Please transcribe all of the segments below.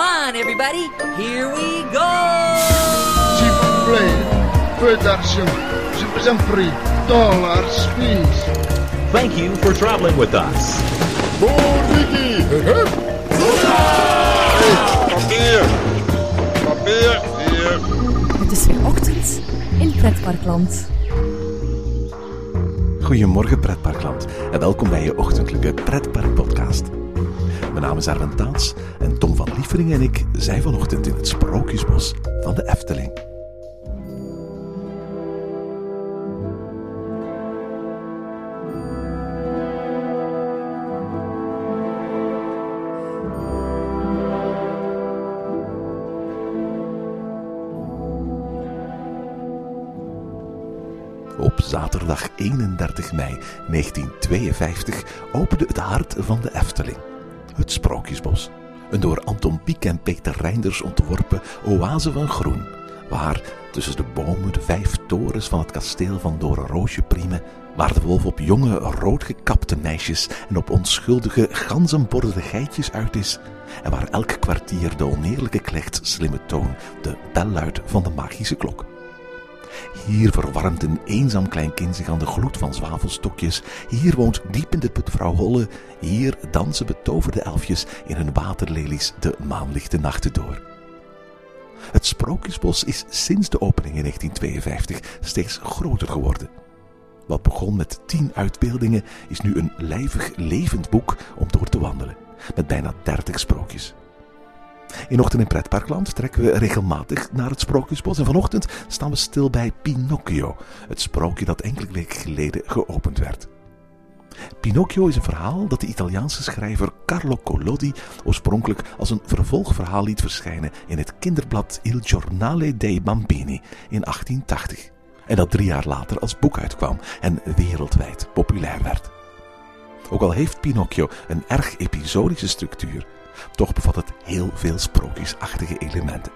Come on, everybody. Here we go. Je vous en prie. Dollars, please. Thank you for traveling with us. Ricky! Papier! Papier! Hier! Het is weer ochtend in Pretparkland. Goedemorgen pretparkland en welkom bij je ochtendelijke pretparkpodcast. Naam is Arwen en Tom van Lievering en ik zijn vanochtend in het Sprookjesbos van de Efteling. Op zaterdag 31 mei 1952 opende het hart van de Efteling. Het Sprookjesbos. Een door Anton Pieck en Peter Reinders ontworpen oase van groen. Waar tussen de bomen de vijf torens van het kasteel van Doornroosje priemen. Waar de wolf op jonge, roodgekapte meisjes en op onschuldige, ganzenbordende geitjes uit is. En waar elk kwartier de oneerlijke klecht slimme toon de bel luidt van de magische klok. Hier verwarmt een eenzaam klein kind zich aan de gloed van zwavelstokjes. Hier woont diep in de put Holle. Hier dansen betoverde elfjes in hun waterlelies de maanlichte nachten door. Het Sprookjesbos is sinds de opening in 1952 steeds groter geworden. Wat begon met tien uitbeeldingen is nu een lijvig levend boek om door te wandelen, met bijna 30 sprookjes. In Ochtend in Pretparkland trekken we regelmatig naar het Sprookjesbos en vanochtend staan we stil bij Pinocchio, het sprookje dat enkele weken geleden geopend werd. Pinocchio is een verhaal dat de Italiaanse schrijver Carlo Collodi oorspronkelijk als een vervolgverhaal liet verschijnen in het kinderblad Il Giornale dei Bambini in 1880 en dat drie jaar later als boek uitkwam en wereldwijd populair werd. Ook al heeft Pinocchio een erg episodische structuur, toch bevat het heel veel sprookjesachtige elementen.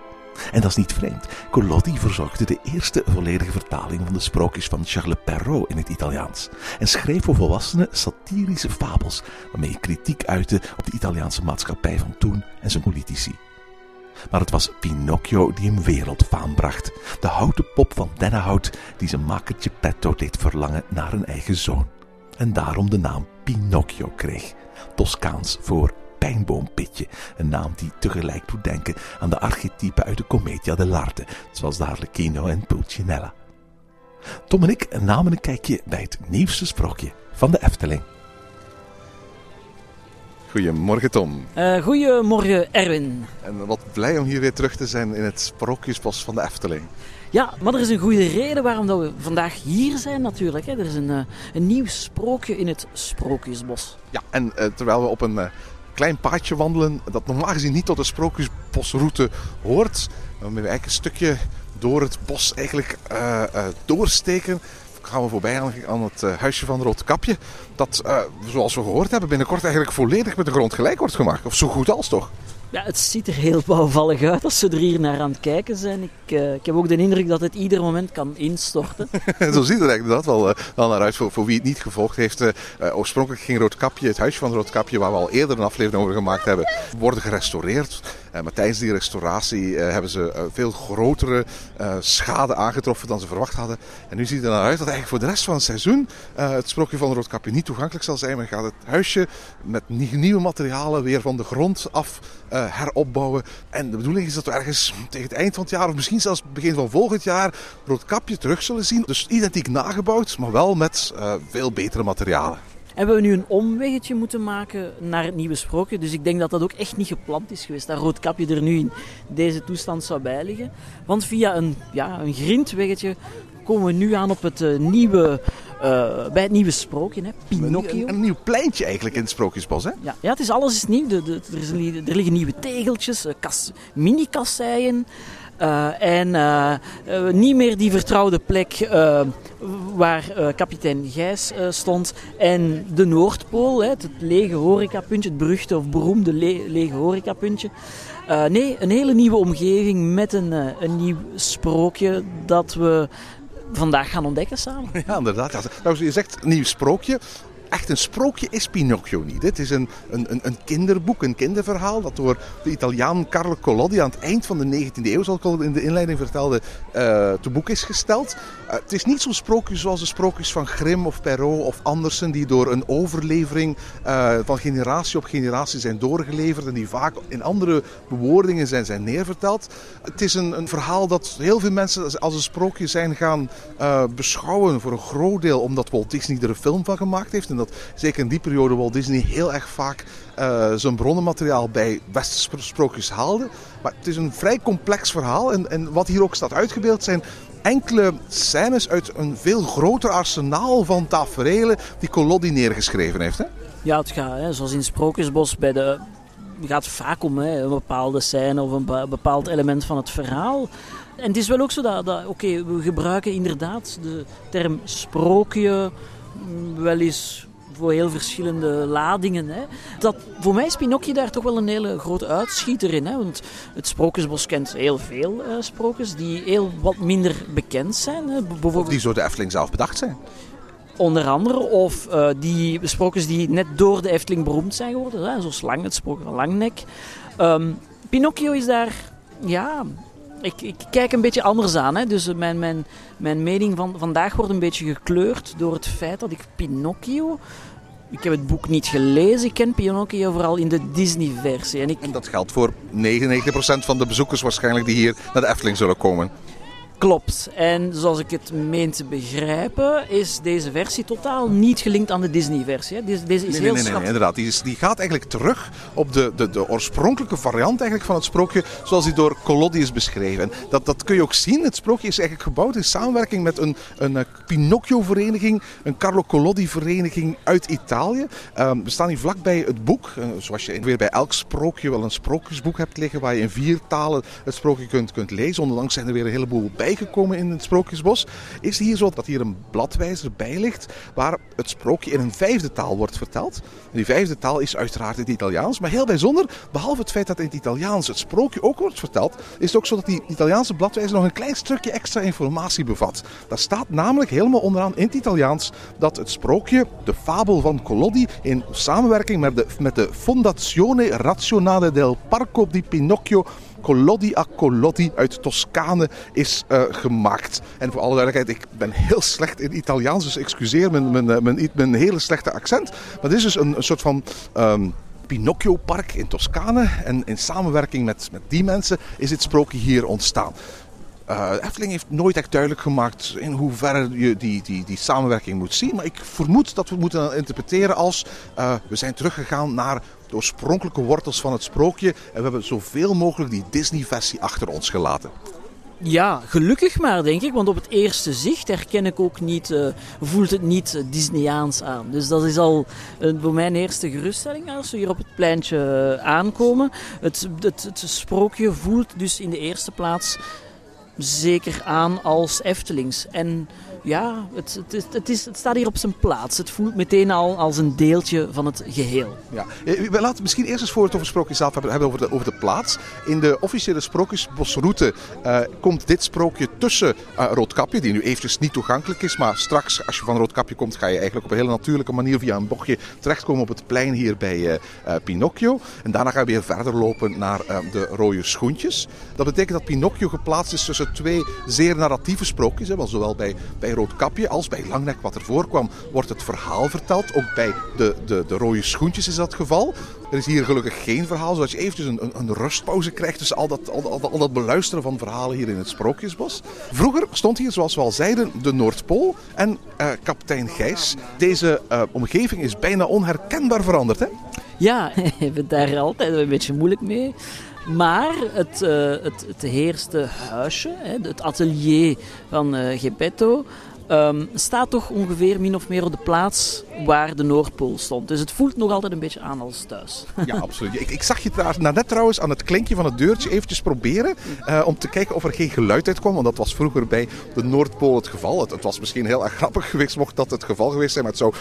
En dat is niet vreemd. Collodi verzorgde de eerste volledige vertaling van de sprookjes van Charles Perrault in het Italiaans. En schreef voor volwassenen satirische fabels, waarmee hij kritiek uitte op de Italiaanse maatschappij van toen en zijn politici. Maar het was Pinocchio die hem wereldfaam bracht. De houten pop van dennenhout die zijn maker Geppetto deed verlangen naar een eigen zoon. En daarom de naam Pinocchio kreeg. Toscaans voor pijnboompitje. Een naam die tegelijk doet denken aan de archetypen uit de Commedia dell'arte, zoals de Harlequino en Pulcinella. Tom en ik namen een kijkje bij het nieuwste sprookje van de Efteling. Goedemorgen Tom. Eh, goedemorgen Erwin. En wat blij om hier weer terug te zijn in het Sprookjesbos van de Efteling. Ja, maar er is een goede reden waarom dat we vandaag hier zijn natuurlijk. Hè. Er is een, eh, een nieuw sprookje in het Sprookjesbos. Ja, en eh, terwijl we op een klein paadje wandelen, dat normaal gezien niet tot de Sprookjesbosroute hoort, waarmee we eigenlijk een stukje door het bos eigenlijk eh, eh, doorsteken, gaan we voorbij aan, het eh, huisje van Roodkapje. Dat, zoals we gehoord hebben, binnenkort eigenlijk volledig met de grond gelijk wordt gemaakt. Of zo goed als toch? Ja, het ziet er heel bouwvallig uit als ze er hier naar aan het kijken zijn. Ik, eh, ik heb ook de indruk dat het ieder moment kan instorten. Zo ziet het eigenlijk dat wel, eh, wel naar uit voor, voor wie het niet gevolgd heeft. Eh, oorspronkelijk ging Roodkapje, het huisje van Roodkapje, waar we al eerder een aflevering over gemaakt hebben, worden gerestaureerd. Maar tijdens die restauratie hebben ze veel grotere schade aangetroffen dan ze verwacht hadden. En nu ziet het er naar uit dat eigenlijk voor de rest van het seizoen het sprookje van Roodkapje niet toegankelijk zal zijn. Men gaat het huisje met nie- nieuwe materialen weer van de grond af heropbouwen. En de bedoeling is dat we ergens tegen het eind van het jaar, of misschien zelfs begin van volgend jaar, Roodkapje terug zullen zien. Dus identiek nagebouwd, maar wel met eh, veel betere materialen. En we hebben nu een omweggetje moeten maken naar het nieuwe sprookje. Dus ik denk dat dat ook echt niet gepland is geweest. Dat roodkapje er nu in deze toestand zou bij liggen. Want via een, ja, een grindweggetje komen we nu aan op het eh, nieuwe, eh, bij het nieuwe sprookje, hè? Pinocchio. Een, een nieuw pleintje eigenlijk in het Sprookjesbos, hè? Ja, ja, het is alles is nieuw. De, de- er, is een- er liggen nieuwe tegeltjes, eh, kas, mini-kasseien. eh, en niet meer die vertrouwde plek waar kapitein Gijs stond. En de Noordpool, hè, het lege horecapuntje, het beruchte of beroemde le- lege horecapuntje. Nee, een hele nieuwe omgeving met een, een nieuw sprookje dat we vandaag gaan ontdekken samen. Ja, inderdaad. Trouwens, je zegt nieuw sprookje. Echt een sprookje is Pinocchio niet. Het is een, een, een, kinderboek, een kinderverhaal dat door de Italiaan Carlo Collodi aan het eind van de 19e eeuw, zoals ik al in de inleiding vertelde, eh, te boek is gesteld. Eh, het is niet zo'n sprookje zoals de sprookjes van Grimm of Perrault of Andersen, die door een overlevering eh, van generatie op generatie zijn doorgeleverd en die vaak in andere bewoordingen zijn, zijn neerverteld. Het is een, een verhaal dat heel veel mensen als een sprookje zijn gaan beschouwen voor een groot deel, omdat Walt Disney er een film van gemaakt heeft. Dat zeker in die periode Walt Disney heel erg vaak eh, zijn bronnenmateriaal bij westerse sprookjes haalde. Maar het is een vrij complex verhaal en, en wat hier ook staat uitgebeeld zijn enkele scènes uit een veel groter arsenaal van taferelen die Collodi neergeschreven heeft. Hè? Ja, het gaat, hè, zoals in Sprookjesbos, bij de, gaat vaak om een bepaalde scène of een be- bepaald element van het verhaal. En het is wel ook zo dat, dat oké, we gebruiken inderdaad de term sprookje wel eens voor heel verschillende ladingen. Hè. Dat, voor mij is Pinocchio daar toch wel een hele grote uitschieter in. Hè, want het Sprookjesbos kent heel veel eh, sprookjes die heel wat minder bekend zijn. Hè. Bijvoorbeeld Die zo de Efteling zelf bedacht zijn. Onder andere, of eh, die sprookjes die net door de Efteling beroemd zijn geworden, hè, zoals Lang, het sprookje van Langnek. Ehm, Pinocchio is daar, ja, ik, ik kijk een beetje anders aan. Hè. Dus eh, mijn, mijn, mijn mening van vandaag wordt een beetje gekleurd door het feit dat ik Pinocchio. Ik heb het boek niet gelezen, ik ken Pinocchio vooral in de Disney-versie. En ik, En dat geldt voor 99% van de bezoekers waarschijnlijk die hier naar de Efteling zullen komen. Klopt. En zoals ik het meen te begrijpen, is deze versie totaal niet gelinkt aan de Disney-versie. Deze, deze is Nee, heel nee, nee, nee, inderdaad. Die, is, die gaat eigenlijk terug op de, de, de oorspronkelijke variant eigenlijk van het sprookje zoals die door Collodi is beschreven. En dat, dat kun je ook zien. Het sprookje is eigenlijk gebouwd in samenwerking met een, een eh, Pinocchio-vereniging, een Carlo Collodi-vereniging uit Italië. Ehm, we staan hier vlakbij het boek, eh, zoals je weer bij elk sprookje wel een sprookjesboek hebt liggen waar je in vier talen het sprookje kunt, kunt lezen. Ondanks zijn er weer een heleboel bijgekomen in het Sprookjesbos. Is hier zo dat hier een bladwijzer bij ligt waar het sprookje in een vijfde taal wordt verteld. En die vijfde taal is uiteraard het Italiaans. Maar heel bijzonder, behalve het feit dat in het Italiaans het sprookje ook wordt verteld, is het ook zo dat die Italiaanse bladwijzer nog een klein stukje extra informatie bevat. Daar staat namelijk helemaal onderaan in het Italiaans dat het sprookje, de fabel van Collodi, in samenwerking met de, met de Fondazione Razionale del Parco di Pinocchio Collodi a Collodi uit Toscane is eh, gemaakt. En voor alle duidelijkheid, ik ben heel slecht in Italiaans, dus excuseer mijn, mijn, eh, mijn, mijn hele slechte accent. Maar dit is dus een, een soort van... ehm, Pinocchio-park in Toscane. En in samenwerking met, met die mensen is dit sprookje hier ontstaan. Eh Efteling heeft nooit echt duidelijk gemaakt in hoeverre je die, die, die samenwerking moet zien. Maar ik vermoed dat we moeten interpreteren als eh, we zijn teruggegaan naar de oorspronkelijke wortels van het sprookje. En we hebben zoveel mogelijk die Disney-versie achter ons gelaten. Ja, gelukkig maar, denk ik. Want op het eerste zicht herken ik ook niet, eh, voelt het niet Disneyaans aan. Dus dat is al eh, voor mijn eerste geruststelling als we hier op het pleintje eh, aankomen. Het, het, het sprookje voelt dus in de eerste plaats zeker aan als Eftelings. En ja, het, het, is, het, is, het staat hier op zijn plaats. Het voelt meteen al als een deeltje van het geheel. Ja. Eh, We laten misschien eerst eens voor het over sprookjes zelf hebben, hebben over, de, over de plaats. In de officiële sprookjesbosroute eh, komt dit sprookje tussen eh, Roodkapje, die nu eventjes niet toegankelijk is. Maar straks, als je van Roodkapje komt, ga je eigenlijk op een hele natuurlijke manier via een bochtje terechtkomen op het plein hier bij Pinocchio. En daarna ga je weer verder lopen naar de rode schoentjes. Dat betekent dat Pinocchio geplaatst is tussen twee zeer narratieve sprookjes. Hè, zowel bij, bij Roodkapje als bij Langnek, wat er voorkwam, wordt het verhaal verteld. Ook bij de, de, de rode schoentjes is dat het geval. Er is hier gelukkig geen verhaal, zodat je eventjes een, een, rustpauze krijgt tussen al dat, al, al, al dat beluisteren van verhalen hier in het Sprookjesbos. Vroeger stond hier, zoals we al zeiden, de Noordpool en eh, kapitein Gijs. Deze eh, omgeving is bijna onherkenbaar veranderd. Hè? Ja, we hebben daar altijd een beetje moeilijk mee. Maar het, eh, het, het heerste huisje, het atelier van eh Geppetto, ehm, staat toch ongeveer min of meer op de plaats waar de Noordpool stond. Dus het voelt nog altijd een beetje aan als thuis. Ja, absoluut. Ik, ik zag je daar net trouwens aan het klinkje van het deurtje eventjes proberen eh, om te kijken of er geen geluid uitkwam. Want dat was vroeger bij de Noordpool het geval. Het, was misschien heel erg grappig geweest mocht dat het geval geweest zijn. Maar het zou,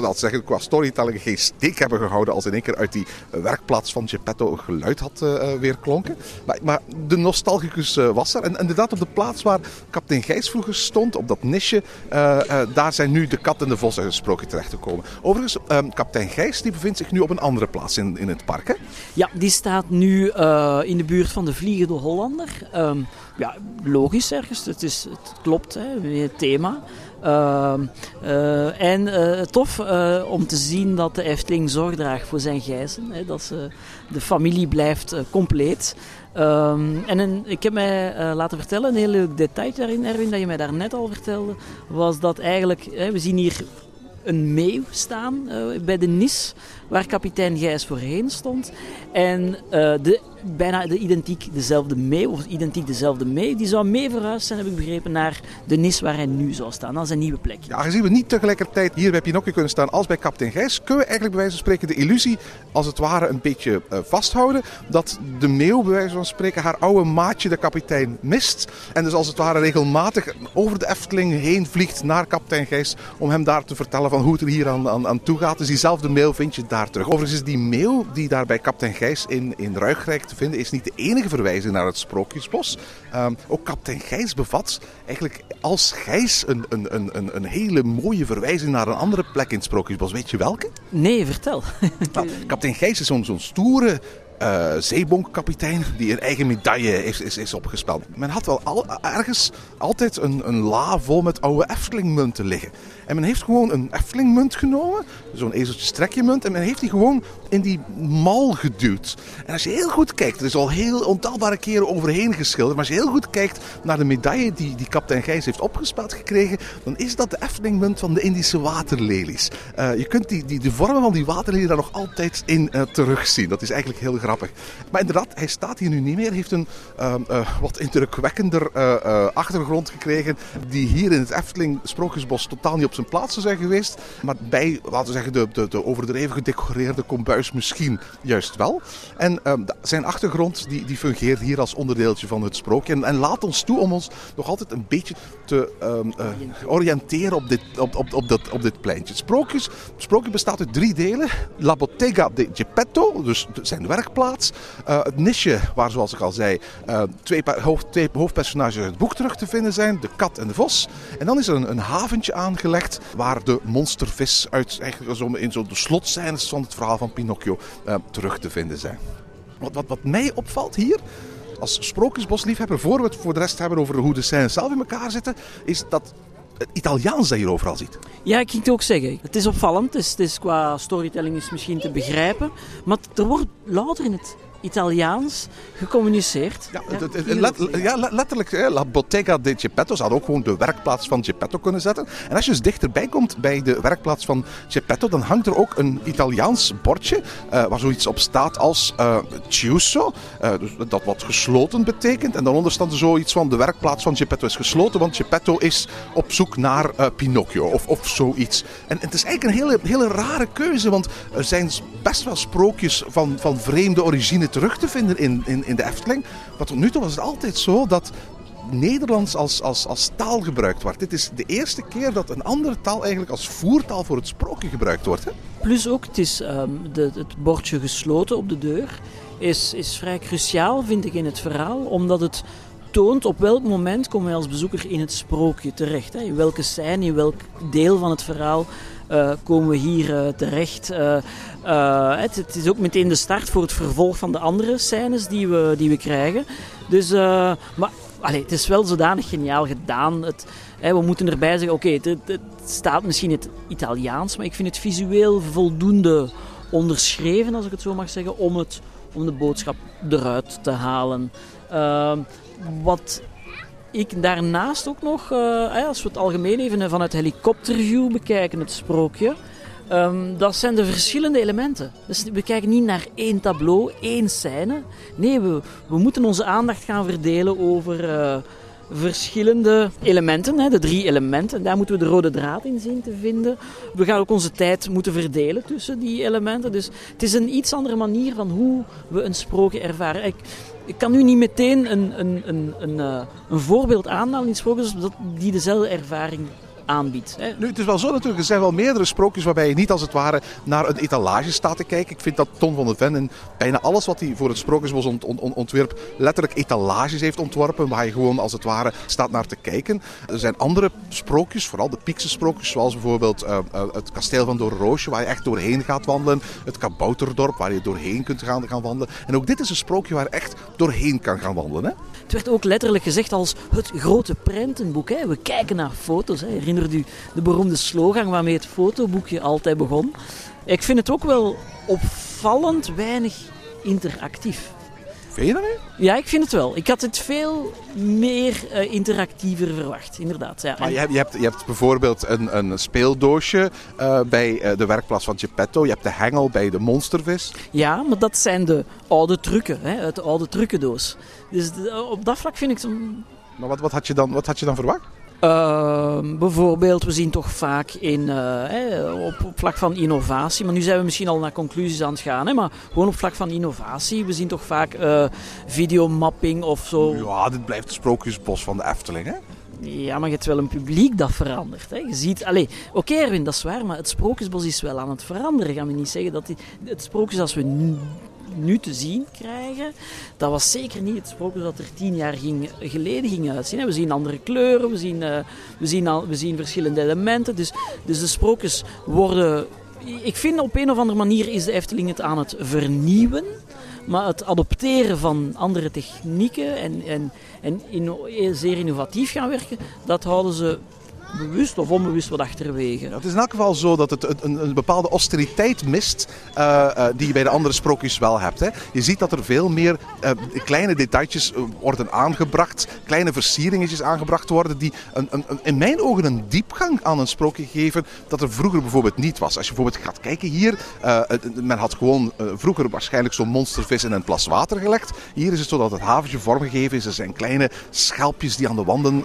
laat zeggen, qua storytelling geen steek hebben gehouden als in één keer uit die werkplaats van Geppetto een geluid had eh, eh, weer klonken. Maar, maar de nostalgicus was er. En inderdaad op de plaats waar kapitein Gijs vroeger stond, op dat nisje, daar zijn nu de kat en de vos sprookje terechtgekomen. Komen. Overigens, ehm, kapitein Gijs die bevindt zich nu op een andere plaats in, in het park. Hè? Ja, die staat nu uh, in de buurt van de Vliegende Hollander. Um, ja, logisch ergens. Het, is, het klopt, hè, het thema. Uh, uh, en uh, tof om te zien dat de Efteling zorg draagt voor zijn gijzen. Hè, dat ze, de familie blijft compleet. Um, en ik heb mij laten vertellen, een heel leuk detail daarin, Erwin, dat je mij daar net al vertelde, was dat eigenlijk, hè, we zien hier een meeuw staan bij de Nis waar kapitein Gijs voorheen stond. En uh, de, bijna de identiek dezelfde mee, of identiek dezelfde mee, die zou mee verhuisd zijn, heb ik begrepen, naar de Nis waar hij nu zou staan, aan zijn nieuwe plek. Ja, aangezien we niet tegelijkertijd hier bij Pinocchio kunnen staan als bij kapitein Gijs, kunnen we eigenlijk bij wijze van spreken de illusie, als het ware, een beetje uh, vasthouden dat de meeuw, bij wijze van spreken, haar oude maatje, de kapitein, mist. En dus als het ware regelmatig over de Efteling heen vliegt naar kapitein Gijs om hem daar te vertellen van hoe het er hier aan, aan, toe gaat. Dus diezelfde mail vind je daar daar terug. Overigens is die mail die daar bij kapitein Gijs in, in Ruigrijk te vinden, is niet de enige verwijzing naar het Sprookjesbos. Um, ook kapitein Gijs bevat eigenlijk als Gijs een, een, een, een hele mooie verwijzing naar een andere plek in het Sprookjesbos. Weet je welke? Nee, vertel. Nou, kapitein Gijs is zo'n stoere uh, zeebonkapitein die een eigen medaille is, is, is opgespeld. Men had wel al, ergens altijd een, een la vol met oude Eftelingmunten liggen. En men heeft gewoon een Eftelingmunt genomen, zo'n ezeltje strekje munt, en men heeft die gewoon in die mal geduwd. En als je heel goed kijkt, er is al heel ontelbare keren overheen geschilderd, maar als je heel goed kijkt naar de medaille die, die kapitein Gijs heeft opgespeld gekregen, dan is dat de Eftelingmunt van de Indische waterlelies. Uh, je kunt die, die, de vormen van die waterlelie daar nog altijd in uh, terugzien. Dat is eigenlijk heel grappig. Maar inderdaad, hij staat hier nu niet meer. Heeft een uh, wat indrukwekkender achtergrond gekregen, die hier in het Efteling Sprookjesbos totaal niet op zijn plaats zou zijn geweest. Maar bij, laten we zeggen, de, de, de overdreven gedecoreerde kombuis misschien juist wel. En um, zijn achtergrond die, die fungeert hier als onderdeeltje van het sprookje. En laat ons toe om ons nog altijd een beetje te um, uh, oriënteren op dit, op, op, op, dat, op dit pleintje. Het, sprookjes, sprookje bestaat uit drie delen. La Bottega de Geppetto, dus zijn werkplaats. Uh, het nisje, waar zoals ik al zei, uh, twee, hoofd, twee hoofdpersonages uit het boek terug te vinden zijn. De kat en de vos. En dan is er een, een haventje aangelegd waar de monstervis uit eigenlijk zo in zo de slotscènes van het verhaal van Pinocchio terug te vinden zijn. Wat, wat, wat mij opvalt hier, als sprookjesbosliefhebber, voor we het voor de rest hebben over hoe de scènes zelf in elkaar zitten, is dat het Italiaans dat je overal ziet. Ja, ik ging het ook zeggen. Het is opvallend. Het is, het is qua storytelling is misschien te begrijpen. Maar er wordt louter in het Italiaans gecommuniceerd. Ja, ja, let, ja letterlijk, hè, La Bottega de Geppetto. Ze hadden ook gewoon de werkplaats van Geppetto kunnen zetten. En als je dus dichterbij komt bij de werkplaats van Geppetto, dan hangt er ook een Italiaans bordje uh, waar zoiets op staat als uh, Chiuso. Uh, dus dat wat gesloten betekent. En daaronder staat er zoiets van de werkplaats van Geppetto is gesloten, want Geppetto is op zoek naar Pinocchio of, of zoiets. En, en, het is eigenlijk een hele, hele rare keuze, want er zijn best wel sprookjes van, van vreemde origine terug te vinden in, in, in de Efteling. Maar tot nu toe was het altijd zo dat Nederlands als, als, als taal gebruikt wordt. Dit is de eerste keer dat een andere taal eigenlijk als voertaal voor het sprookje gebruikt wordt. Hè? Plus ook, het, is, um, de, het bordje gesloten op de deur is, is vrij cruciaal, vind ik, in het verhaal. Omdat het toont op welk moment komen wij als bezoeker in het sprookje terecht. Hè? In welke scène, in welk deel van het verhaal uh, komen we hier uh, terecht. Uh, het, het, is ook meteen de start voor het vervolg van de andere scènes die we, die we krijgen. Dus, maar allee, het is wel zodanig geniaal gedaan. Het, we moeten erbij zeggen, oké, het, staat misschien het Italiaans, maar ik vind het visueel voldoende onderschreven, als ik het zo mag zeggen, om, het, om de boodschap eruit te halen. wat ik daarnaast ook nog, uh, als we het algemeen even vanuit helikopterview bekijken, het sprookje. Um, dat zijn de verschillende elementen. Dus we kijken niet naar één tableau, één scène. Nee, we, we moeten onze aandacht gaan verdelen over uh, verschillende elementen. Hè, de drie elementen. Daar moeten we de rode draad in zien te vinden. We gaan ook onze tijd moeten verdelen tussen die elementen. Dus het is een iets andere manier van hoe we een sprookje ervaren. Ik, ik kan nu niet meteen een, een, een, een, uh, een voorbeeld aanhalen in sprookjes die dezelfde ervaring Nu, het is wel zo natuurlijk, er zijn wel meerdere sprookjes waarbij je niet als het ware naar een etalage staat te kijken. Ik vind dat Ton van de Ven in bijna alles wat hij voor het Sprookjesbos ont, letterlijk etalages heeft ontworpen, waar je gewoon als het ware staat naar te kijken. Er zijn andere sprookjes, vooral de Piekse sprookjes, zoals bijvoorbeeld uh, uh, het kasteel van Doornroosje, waar je echt doorheen gaat wandelen. Het Kabouterdorp, waar je doorheen kunt gaan, gaan wandelen. En ook dit is een sprookje waar je echt doorheen kan gaan wandelen. Hè? Het werd ook letterlijk gezegd als het grote prentenboek. We kijken naar foto's. Hè. Herinnert u de beroemde slogan waarmee het fotoboekje altijd begon? Ik vind het ook wel opvallend weinig interactief. Vind je dat nu? Ja, ik vind het wel. Ik had het veel meer uh, interactiever verwacht, inderdaad. Ja. Maar je hebt, je, hebt, je hebt bijvoorbeeld een, een speeldoosje uh, bij uh, de werkplaats van Geppetto. Je hebt de hengel bij de monstervis. Ja, maar dat zijn de oude trucken, hè, uit de oude trucendoos. Dus op dat vlak vind ik... Zo... Maar wat, wat, had je dan, wat had je dan verwacht? Uh, bijvoorbeeld, we zien toch vaak in, uh, op, op, vlak van innovatie, maar nu zijn we misschien al naar conclusies aan het gaan, hè, maar gewoon op vlak van innovatie, we zien toch vaak uh, videomapping of zo. Ja, dit blijft het sprookjesbos van de Efteling, hè? Ja, maar je hebt wel een publiek dat verandert. Hè. Je ziet, oké okay, Erwin, dat is waar, maar het sprookjesbos is wel aan het veranderen. Gaan we niet zeggen dat die, het sprookjes als we nu te zien krijgen, dat was zeker niet het sprookje dat er tien jaar ging, geleden ging uitzien. We zien andere kleuren, we zien, uh, we zien, we zien verschillende elementen. Dus, dus de sprookjes worden... Ik vind op een of andere manier is de Efteling het aan het vernieuwen. Maar het adopteren van andere technieken en, en, en inno, zeer innovatief gaan werken, dat houden ze bewust of onbewust wat achterwege. Het is in elk geval zo dat het een, bepaalde austeriteit mist uh, uh, die je bij de andere sprookjes wel hebt. Hè. Je ziet dat er veel meer uh, kleine detailtjes worden aangebracht, kleine versieringetjes aangebracht worden die een, een, in mijn ogen een diepgang aan een sprookje geven dat er vroeger bijvoorbeeld niet was. Als je bijvoorbeeld gaat kijken hier, men had gewoon vroeger waarschijnlijk zo'n monstervis in een plas water gelegd. Hier is het zo dat het haventje vormgegeven is. Er zijn kleine schelpjes die aan de wanden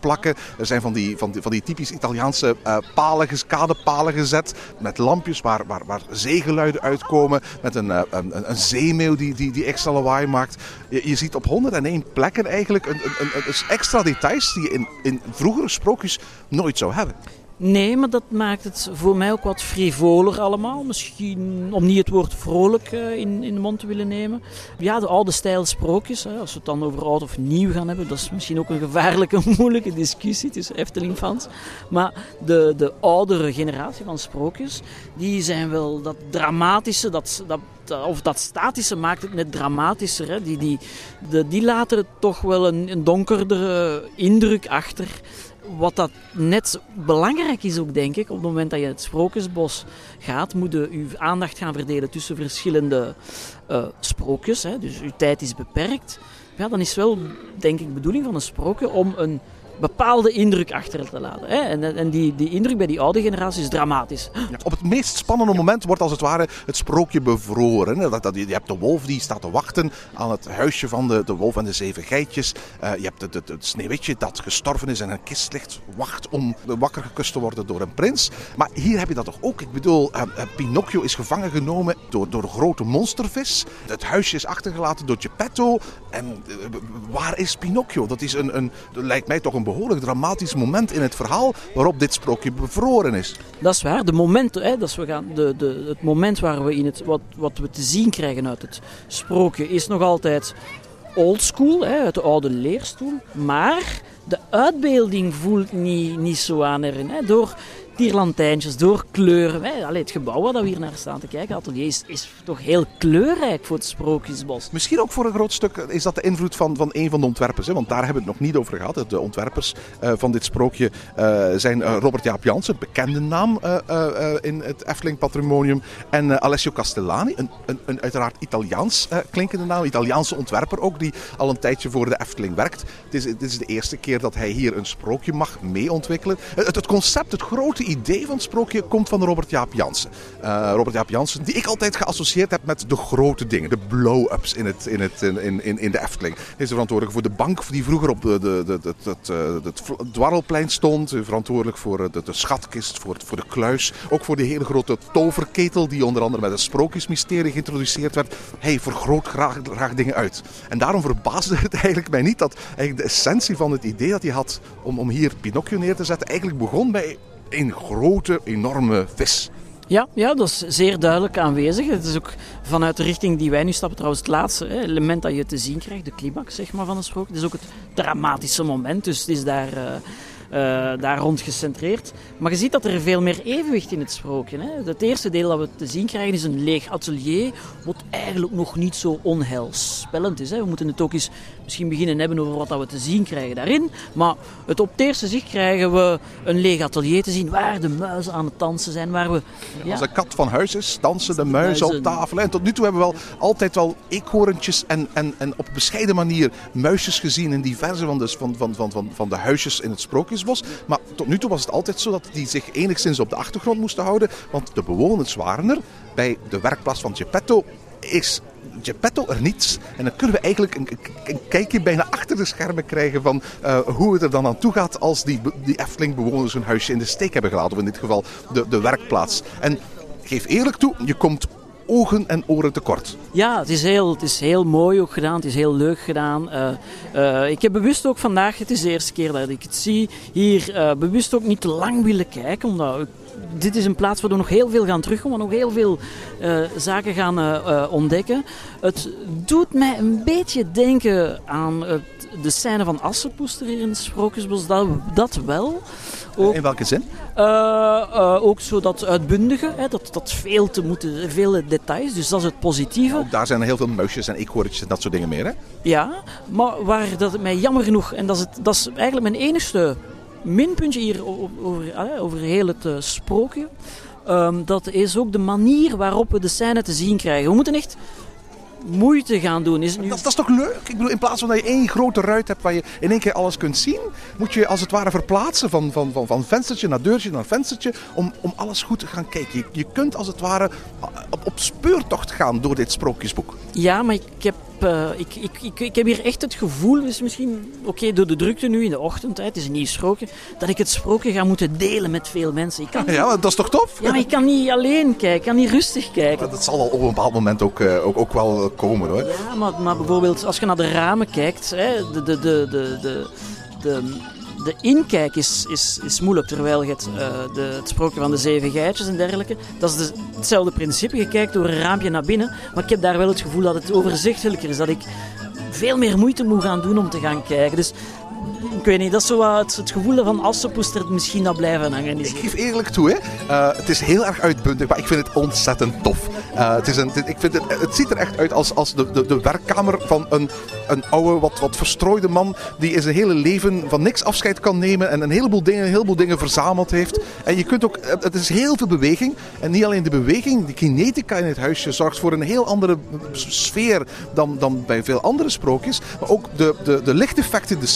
plakken. Er zijn van die van die, van die typisch Italiaanse uh, palen, kadepalen gezet. Met lampjes waar, waar, waar zeegeluiden uitkomen. Met een, uh, een, een zeemeeuw die, die, die extra lawaai maakt. Je, ziet op 101 plekken eigenlijk een, een, een extra details die je in, in vroegere sprookjes nooit zou hebben. Nee, maar dat maakt het voor mij ook wat frivoler allemaal. Misschien om niet het woord vrolijk uh, in, in de mond te willen nemen. Ja, de oude stijl sprookjes, hè, als we het dan over oud of nieuw gaan hebben, dat is misschien ook een gevaarlijke, moeilijke discussie tussen Efteling-fans. Maar de, de oudere generatie van sprookjes, die zijn wel dat dramatische, dat, dat of dat statische maakt het net dramatischer. Hè. Die, die, die laten toch wel een, een donkerdere indruk achter wat dat net belangrijk is ook, denk ik, op het moment dat je het Sprookjesbos gaat, moet je uw aandacht gaan verdelen tussen verschillende uh, sprookjes. Hè. Dus uw tijd is beperkt. Ja, dan is wel, denk ik, de bedoeling van een sprookje om een bepaalde indruk achter te laten. Hè? En, en die, die indruk bij die oude generatie is dramatisch. Op het meest spannende moment wordt als het ware het sprookje bevroren. Dat, dat, je hebt de wolf die staat te wachten aan het huisje van de, de wolf en de zeven geitjes. Uh, je hebt het, het, het, sneeuwwitje dat gestorven is en een kist ligt, wacht om wakker gekust te worden door een prins. Maar hier heb je dat toch ook? Ik bedoel, uh, uh, Pinocchio is gevangen genomen door, door grote monstervis. Het huisje is achtergelaten door Geppetto. En waar is Pinocchio? Dat is een, een, lijkt mij toch een behoorlijk dramatisch moment in het verhaal waarop dit sprookje bevroren is. Dat is waar. De moment, hè, dat we gaan, de, de, het moment waar we in het, wat, wat we te zien krijgen uit het sprookje is nog altijd oldschool, uit de oude leerstoel. Maar de uitbeelding voelt niet, niet zo aan erin. Hè. Door tierlantijntjes, door kleuren. Hè. Allee, het gebouw waar we hier naar staan te kijken, atelier, is, is toch heel kleurrijk voor het Sprookjesbos. Misschien ook voor een groot stuk is dat de invloed van, van een van de ontwerpers. Hè? Want daar hebben we het nog niet over gehad. De ontwerpers uh, van dit sprookje uh, zijn uh, Robert Jaap Jansen, bekende naam in het Efteling Patrimonium. En Alessio Castellani, een, een, een uiteraard Italiaans klinkende naam. Italiaanse ontwerper ook, die al een tijdje voor de Efteling werkt. Het is, het is de eerste keer dat hij hier een sprookje mag mee ontwikkelen. Het, het concept, het grote idee van het sprookje komt van Robert Jaap Jansen. Uh, Robert Jaap Jansen, die ik altijd geassocieerd heb met de grote dingen, de blow-ups in, het, in, het, in, in, in de Efteling. Hij is verantwoordelijk voor de bank die vroeger op de, de, de, het, het, het dwarrelplein stond. Verantwoordelijk voor de, de schatkist, voor, voor de kluis. Ook voor de hele grote toverketel die onder andere met het sprookjesmysterie geïntroduceerd werd. Hij vergroot graag, graag dingen uit. En daarom verbaasde het eigenlijk mij niet dat eigenlijk de essentie van het idee dat hij had om, om hier Pinocchio neer te zetten, eigenlijk begon bij een grote, enorme vis. Ja, ja, dat is zeer duidelijk aanwezig. Het is ook vanuit de richting die wij nu stappen trouwens het laatste hè, element dat je te zien krijgt, de climax zeg maar, van het sprookje. Het is ook het dramatische moment, dus het is daar... Uh, uh, daar rond gecentreerd. Maar je ziet dat er veel meer evenwicht in het sprookje. Hè. Het eerste deel dat we te zien krijgen is een leeg atelier, wat eigenlijk nog niet zo onheilspellend is. Hè. We moeten het ook eens misschien beginnen hebben over wat dat we te zien krijgen daarin. Maar het op het eerste zicht krijgen we een leeg atelier te zien waar de muizen aan het dansen zijn. Waar we, ja. Als de kat van huis is, dansen de muizen, op tafel. En tot nu toe hebben we wel altijd wel eekhoorntjes en, en, en op bescheiden manier muisjes gezien in diverse van de, van, van, van, van, van de huisjes in het sprookjesbos. Maar tot nu toe was het altijd zo dat die zich enigszins op de achtergrond moesten houden. Want de bewoners waren er. Bij de werkplaats van Geppetto is Geppetto er niets. En dan kunnen we eigenlijk een, een, kijkje bijna achter de schermen krijgen van uh, hoe het er dan aan toe gaat als die, die Efteling-bewoners hun huisje in de steek hebben gelaten. Of in dit geval de, de werkplaats. En geef eerlijk toe, je komt ogen en oren tekort. Ja, het is, heel, het is heel mooi ook gedaan. Het is heel leuk gedaan. Uh, uh, ik heb bewust ook vandaag, het is de eerste keer dat ik het zie, hier bewust ook niet te lang willen kijken. Omdat dit is een plaats waar we nog heel veel gaan terugkomen, nog heel veel uh, zaken gaan uh, ontdekken. Het doet mij een beetje denken aan het, de scène van Assepoester hier in het Sprookjesbos. Dat, dat wel. Ook, in welke zin? ook zo dat uitbundige, hè, dat, dat veel te moeten, veel details. Dus dat is het positieve. Ook daar zijn er heel veel muisjes en eekhoortjes en dat soort dingen meer. Hè? Ja, maar waar dat het mij jammer genoeg, en dat is, het, dat is eigenlijk mijn enigste minpuntje hier over, over heel het uh, sprookje. Um, dat is ook de manier waarop we de scène te zien krijgen. We moeten echt moeite gaan doen. Is nu... dat, dat, is toch leuk? Ik bedoel, in plaats van dat je één grote ruit hebt waar je in één keer alles kunt zien, moet je als het ware verplaatsen van, van, van, van venstertje naar deurtje naar venstertje om, om alles goed te gaan kijken. Je, je kunt als het ware op, op speurtocht gaan door dit sprookjesboek. Ja, maar ik heb uh, ik, ik, ik, ik, heb hier echt het gevoel, dus misschien oké okay, door de drukte nu in de ochtend, hè, het is een nieuw sprookje, dat ik het sprookje ga moeten delen met veel mensen. Ik kan niet, ja, dat is toch tof? Ja, maar ik kan niet alleen kijken, ik kan niet rustig kijken. Dat zal al op een bepaald moment ook, uh, ook, ook wel komen hoor. Ja, maar, maar bijvoorbeeld als je naar de ramen kijkt, hè, de, de, de, de, de, de de inkijk is, is, is moeilijk, terwijl je het, uh, de, het sprookje van de zeven geitjes en dergelijke, dat is de, hetzelfde principe. Je kijkt door een raampje naar binnen, maar ik heb daar wel het gevoel dat het overzichtelijker is, dat ik veel meer moeite moet gaan doen om te gaan kijken. Dus ik weet niet, dat is zo het, het gevoel van Assepoest er misschien dat blijven hangen. Ik geef eerlijk toe, hè. Uh, het is heel erg uitbundig, maar ik vind het ontzettend tof. Uh, het, is een, ik vind het, het ziet er echt uit als, als de, de, de werkkamer van een, een oude, wat, wat verstrooide man die in zijn hele leven van niks afscheid kan nemen en een heleboel dingen, een heleboel dingen verzameld heeft. En je kunt ook, het is heel veel beweging. En niet alleen de beweging, de kinetica in het huisje zorgt voor een heel andere sfeer dan, dan bij veel andere sprookjes. Maar ook de, de, de lichteffecten, de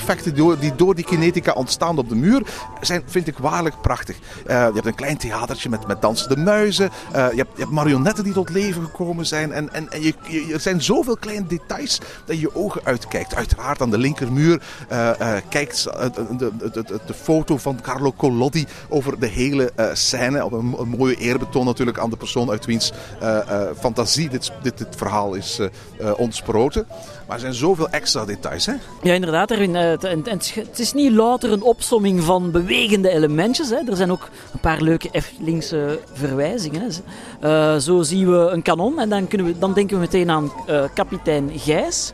schaduweffecten die door die kinetica ontstaan op de muur, zijn, vind ik waarlijk prachtig. Uh, je hebt een klein theatertje met, met dansende muizen. Uh, je, hebt, je, hebt, marionetten die tot leven gekomen zijn. En, en, en je, er zijn zoveel kleine details dat je je ogen uitkijkt. Uiteraard aan de linkermuur uh, kijkt de, de, de, de, foto van Carlo Collodi over de hele scène. Op een, een, mooie eerbetoon natuurlijk aan de persoon uit wiens fantasie dit, dit, dit verhaal is ontsproten. Maar er zijn zoveel extra details, hè? Ja, inderdaad. Erwin, het is niet louter een opsomming van bewegende elementjes. Hè. Er zijn ook een paar leuke Eftelingse verwijzingen. Uh, zo zien we een kanon en dan, kunnen we, dan denken we meteen aan uh, kapitein Gijs.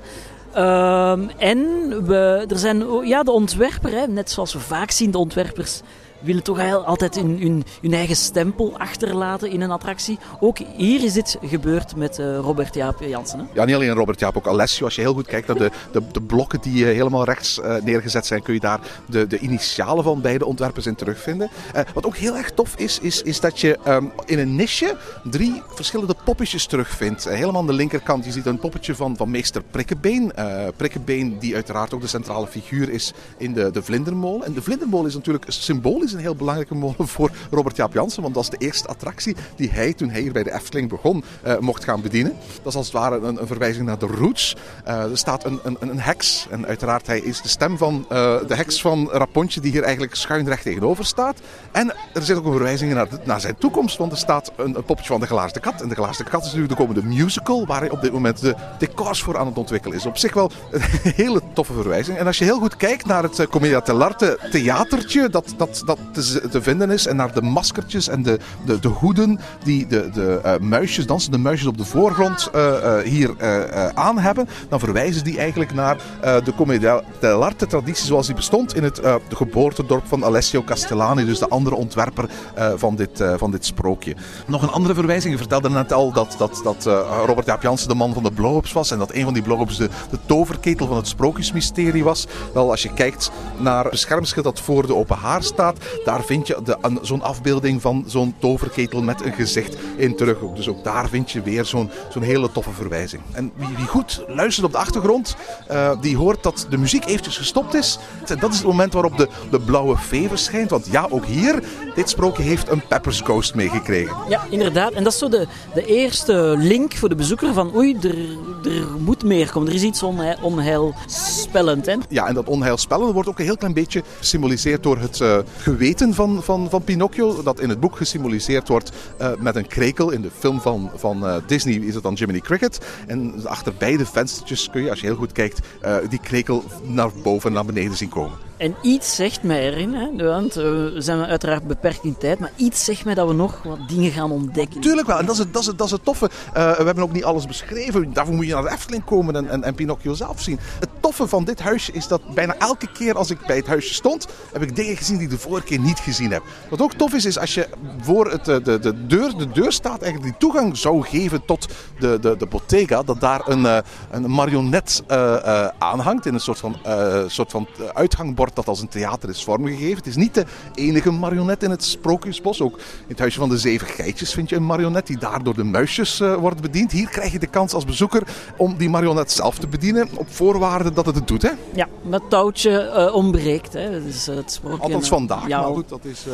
Uh, en we, er zijn ja, de ontwerper, hè, net zoals we vaak zien, de ontwerpers willen toch altijd hun, hun, eigen stempel achterlaten in een attractie. Ook hier is dit gebeurd met uh, Robert Jaap Jansen. Hè? Ja, niet alleen Robert Jaap, ook Alessio. Als je heel goed kijkt naar de, de, de blokken die uh, helemaal rechts uh, neergezet zijn, kun je daar de, de initialen van beide ontwerpers in terugvinden. wat ook heel erg tof is, is, is dat je um, in een nisje drie verschillende poppetjes terugvindt. helemaal aan de linkerkant, je ziet een poppetje van, van meester Prikkebeen. Prikkebeen die uiteraard ook de centrale figuur is in de, de vlindermolen. En de vlindermolen is natuurlijk symbolisch is een heel belangrijke molen voor Robert Jaap Jansen, want dat is de eerste attractie die hij toen hij hier bij de Efteling begon eh, mocht gaan bedienen. Dat is als het ware een, een verwijzing naar de roots. Eh, er staat een, een, een heks en uiteraard hij is de stem van eh, de heks van Rapontje die hier eigenlijk schuinrecht tegenover staat. En er zit ook een verwijzing naar, naar zijn toekomst, want er staat een, een van de Glazen Kat. En de Glazen Kat is natuurlijk de komende musical waar hij op dit moment de decors voor aan het ontwikkelen is. Op zich wel een hele toffe verwijzing. En als je heel goed kijkt naar het Commedia dell'arte theatertje dat, dat, dat te, te vinden is en naar de maskertjes en de, de, de hoeden die de, de eh, muisjes, dansende muisjes op de voorgrond eh, eh, hier aan hebben, dan verwijzen die eigenlijk naar de Commedia dell'arte traditie zoals die bestond in het de geboortedorp van Alessio Castellani, dus de andere ontwerper van, dit, van dit sprookje. Nog een andere verwijzing, je vertelde net al dat, dat, dat Robert Jaap Jansen de man van de blow-ups was en dat een van die blow-ups de, de toverketel van het sprookjesmysterie was. Wel, als je kijkt naar het beschermschild dat voor de open haar staat, daar vind je zo'n afbeelding van zo'n toverketel met een gezicht in terug. Dus ook daar vind je weer zo'n zo'n hele toffe verwijzing. En wie, wie goed luistert op de achtergrond, eh, die hoort dat de muziek eventjes gestopt is. En dat is het moment waarop de, de blauwe vee verschijnt. Want ja, ook hier, dit sprookje heeft een Pepper's Ghost meegekregen. Ja, inderdaad. En dat is zo de, de eerste link voor de bezoeker van oei, er, er moet meer komen. Er is iets onheil, onheilspellend. Hè? Ja, en dat onheilspellende wordt ook een heel klein beetje gesymboliseerd door het eh, geweten van, van, van Pinocchio. Dat in het boek gesymboliseerd wordt eh, met een krekel. In de film van, van eh, Disney is het dan Jiminy Cricket. En achter beide venstertjes kun je, als je heel goed kijkt, eh, die krekel naar boven en naar beneden zien komen. En iets zegt mij erin, hè, want eh, we zijn uiteraard beperkt in tijd, maar iets zegt mij dat we nog wat dingen gaan ontdekken. Tuurlijk wel, en dat is het, dat is dat is toffe. Eh, we hebben ook niet alles beschreven. Daarvoor moet je naar de Efteling komen en, en, Pinocchio zelf zien. Het toffe van dit huisje is dat bijna elke keer als ik bij het huisje stond, heb ik dingen gezien die ik de vorige keer niet gezien heb. Wat ook tof is, is als je voor het, eh, de, de, deur, de deur staat, eigenlijk die toegang zou geven tot de, de, de bottega, dat daar een, een marionet eh, eh, aanhangt in een soort van, soort van uithangbord dat als een theater is vormgegeven. Het is niet de enige marionet in het Sprookjesbos. Ook in het Huisje van de Zeven Geitjes vind je een marionet die daar door de muisjes eh, wordt bediend. Hier krijg je de kans als bezoeker om die marionet zelf te bedienen op voorwaarde dat het het doet. Hè? Ja, dat touwtje eh, ontbreekt. Hè. Dus het sprookje, Althans vandaag. Ja, maar goed, dat is,